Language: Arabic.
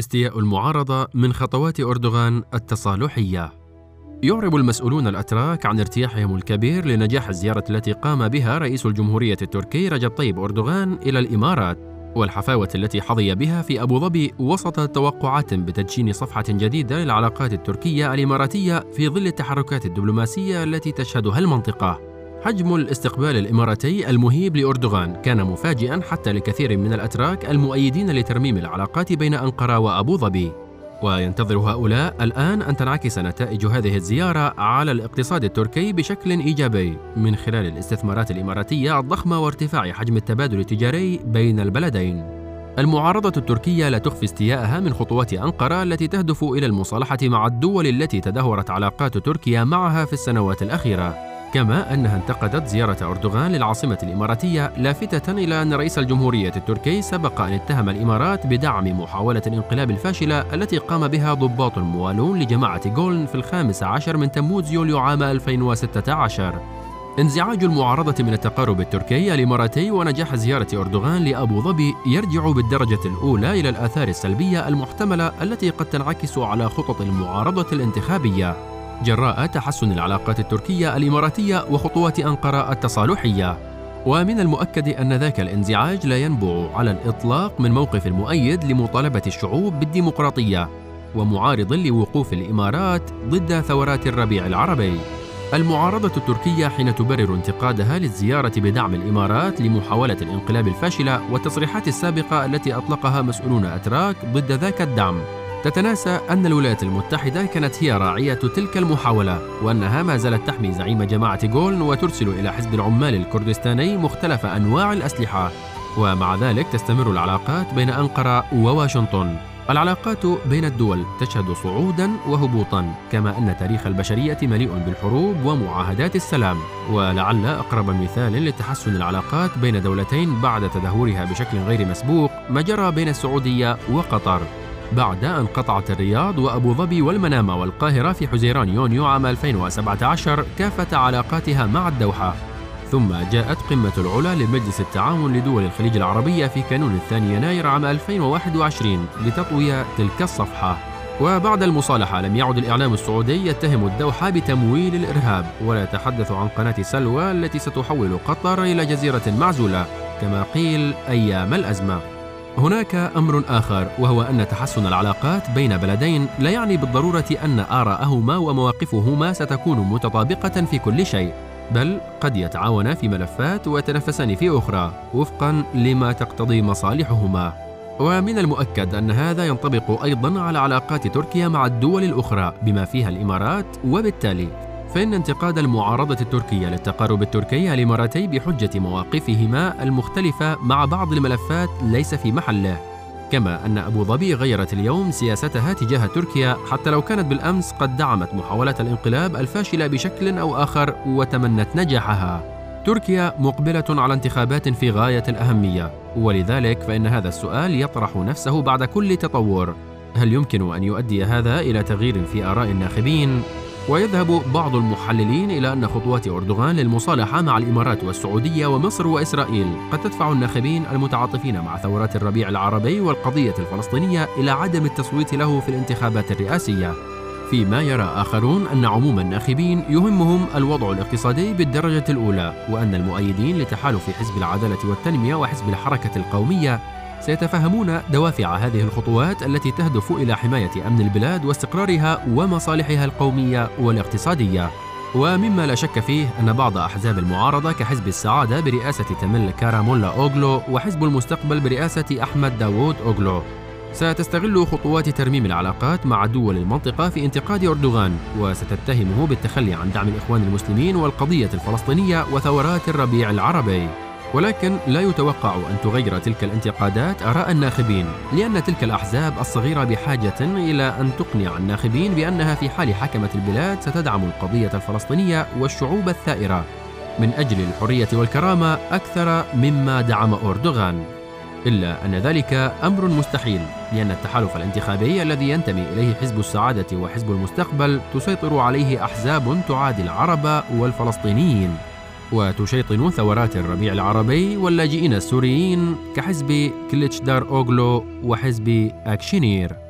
استياء المعارضة من خطوات أردوغان التصالحية. يعرب المسؤولون الأتراك عن ارتياحهم الكبير لنجاح الزيارة التي قام بها رئيس الجمهورية التركي رجب طيب أردوغان إلى الإمارات والحفاوة التي حظي بها في أبو ظبي وسط توقعات بتدشين صفحة جديدة للعلاقات التركية الإماراتية في ظل التحركات الدبلوماسية التي تشهدها المنطقة. حجم الاستقبال الإماراتي المهيب لأردوغان كان مفاجئا حتى لكثير من الأتراك المؤيدين لترميم العلاقات بين أنقرة وأبو ظبي وينتظر هؤلاء الآن أن تنعكس نتائج هذه الزيارة على الاقتصاد التركي بشكل إيجابي من خلال الاستثمارات الإماراتية الضخمة وارتفاع حجم التبادل التجاري بين البلدين. المعارضة التركية لا تخفي استياءها من خطوات أنقرة التي تهدف إلى المصالحة مع الدول التي تدهورت علاقات تركيا معها في السنوات الأخيرة. كما أنها انتقدت زيارة أردوغان للعاصمة الإماراتية لافتة إلى أن رئيس الجمهورية التركي سبق أن اتهم الإمارات بدعم محاولة الانقلاب الفاشلة التي قام بها ضباط موالون لجماعة جولن في الخامس عشر من تموز يوليو عام 2016 انزعاج المعارضة من التقارب التركي الإماراتي ونجاح زيارة أردوغان لأبو ظبي يرجع بالدرجة الأولى إلى الآثار السلبية المحتملة التي قد تنعكس على خطط المعارضة الانتخابية. جراء تحسن العلاقات التركية الإماراتية وخطوات أنقرة التصالحية. ومن المؤكد أن ذاك الانزعاج لا ينبع على الإطلاق من موقف المؤيد لمطالبة الشعوب بالديمقراطية ومعارض لوقوف الإمارات ضد ثورات الربيع العربي. المعارضة التركية حين تبرر انتقادها للزيارة بدعم الإمارات لمحاولة الانقلاب الفاشلة والتصريحات السابقة التي أطلقها مسؤولون أتراك ضد ذاك الدعم. تتناسى أن الولايات المتحدة كانت هي راعية تلك المحاولة وأنها ما زالت تحمي زعيم جماعة جولن وترسل إلى حزب العمال الكردستاني مختلف أنواع الأسلحة. ومع ذلك تستمر العلاقات بين أنقرة وواشنطن. العلاقات بين الدول تشهد صعودا وهبوطا كما أن تاريخ البشرية مليء بالحروب ومعاهدات السلام. ولعل أقرب مثال لتحسن العلاقات بين دولتين بعد تدهورها بشكل غير مسبوق ما جرى بين السعودية وقطر. بعد أن قطعت الرياض وأبو ظبي والمنامة والقاهرة في حزيران يونيو عام 2017 كافة علاقاتها مع الدوحة. ثم جاءت قمة العلا لمجلس التعاون لدول الخليج العربية في كانون الثاني يناير عام 2021 لتطوي تلك الصفحة. وبعد المصالحة لم يعد الإعلام السعودي يتهم الدوحة بتمويل الإرهاب ولا يتحدث عن قناة سلوى التي ستحول قطر إلى جزيرة معزولة كما قيل أيام الأزمة. هناك أمر آخر وهو أن تحسن العلاقات بين بلدين لا يعني بالضرورة أن آراءهما ومواقفهما ستكون متطابقة في كل شيء بل قد يتعاونا في ملفات ويتنافسان في أخرى وفقا لما تقتضي مصالحهما. ومن المؤكد أن هذا ينطبق أيضا على علاقات تركيا مع الدول الأخرى بما فيها الإمارات وبالتالي فإن انتقاد المعارضة التركية للتقارب التركي الإماراتي بحجة مواقفهما المختلفة مع بعض الملفات ليس في محله. كما أن أبو ظبي غيرت اليوم سياستها تجاه تركيا حتى لو كانت بالأمس قد دعمت محاولة الانقلاب الفاشلة بشكل أو آخر وتمنت نجاحها. تركيا مقبلة على انتخابات في غاية الأهمية ولذلك فإن هذا السؤال يطرح نفسه بعد كل تطور. هل يمكن أن يؤدي هذا إلى تغيير في آراء الناخبين؟ ويذهب بعض المحللين إلى أن خطوات أردوغان للمصالحة مع الإمارات والسعودية ومصر وإسرائيل قد تدفع الناخبين المتعاطفين مع ثورات الربيع العربي والقضية الفلسطينية إلى عدم التصويت له في الانتخابات الرئاسية. فيما يرى آخرون أن عموم الناخبين يهمهم الوضع الاقتصادي بالدرجة الأولى وأن المؤيدين لتحالف حزب العدالة والتنمية وحزب الحركة القومية سيتفهمون دوافع هذه الخطوات التي تهدف إلى حماية أمن البلاد واستقرارها ومصالحها القومية والاقتصادية. ومما لا شك فيه أن بعض أحزاب المعارضة كحزب السعادة برئاسة تمل كارامولا أوغلو وحزب المستقبل برئاسة أحمد داوود أوغلو. ستستغل خطوات ترميم العلاقات مع دول المنطقة في انتقاد أردوغان وستتهمه بالتخلي عن دعم الإخوان المسلمين والقضية الفلسطينية وثورات الربيع العربي. ولكن لا يتوقع أن تغير تلك الانتقادات آراء الناخبين لأن تلك الأحزاب الصغيرة بحاجة إلى أن تقنع الناخبين بأنها في حال حكمت البلاد ستدعم القضية الفلسطينية والشعوب الثائرة. من أجل الحرية والكرامة أكثر مما دعم أردوغان. إلا أن ذلك أمر مستحيل لأن التحالف الانتخابي الذي ينتمي إليه حزب السعادة وحزب المستقبل تسيطر عليه أحزاب تعادي العرب والفلسطينيين. وتشيطن ثورات الربيع العربي واللاجئين السوريين كحزب كليتش دار أوغلو وحزب أكشينير.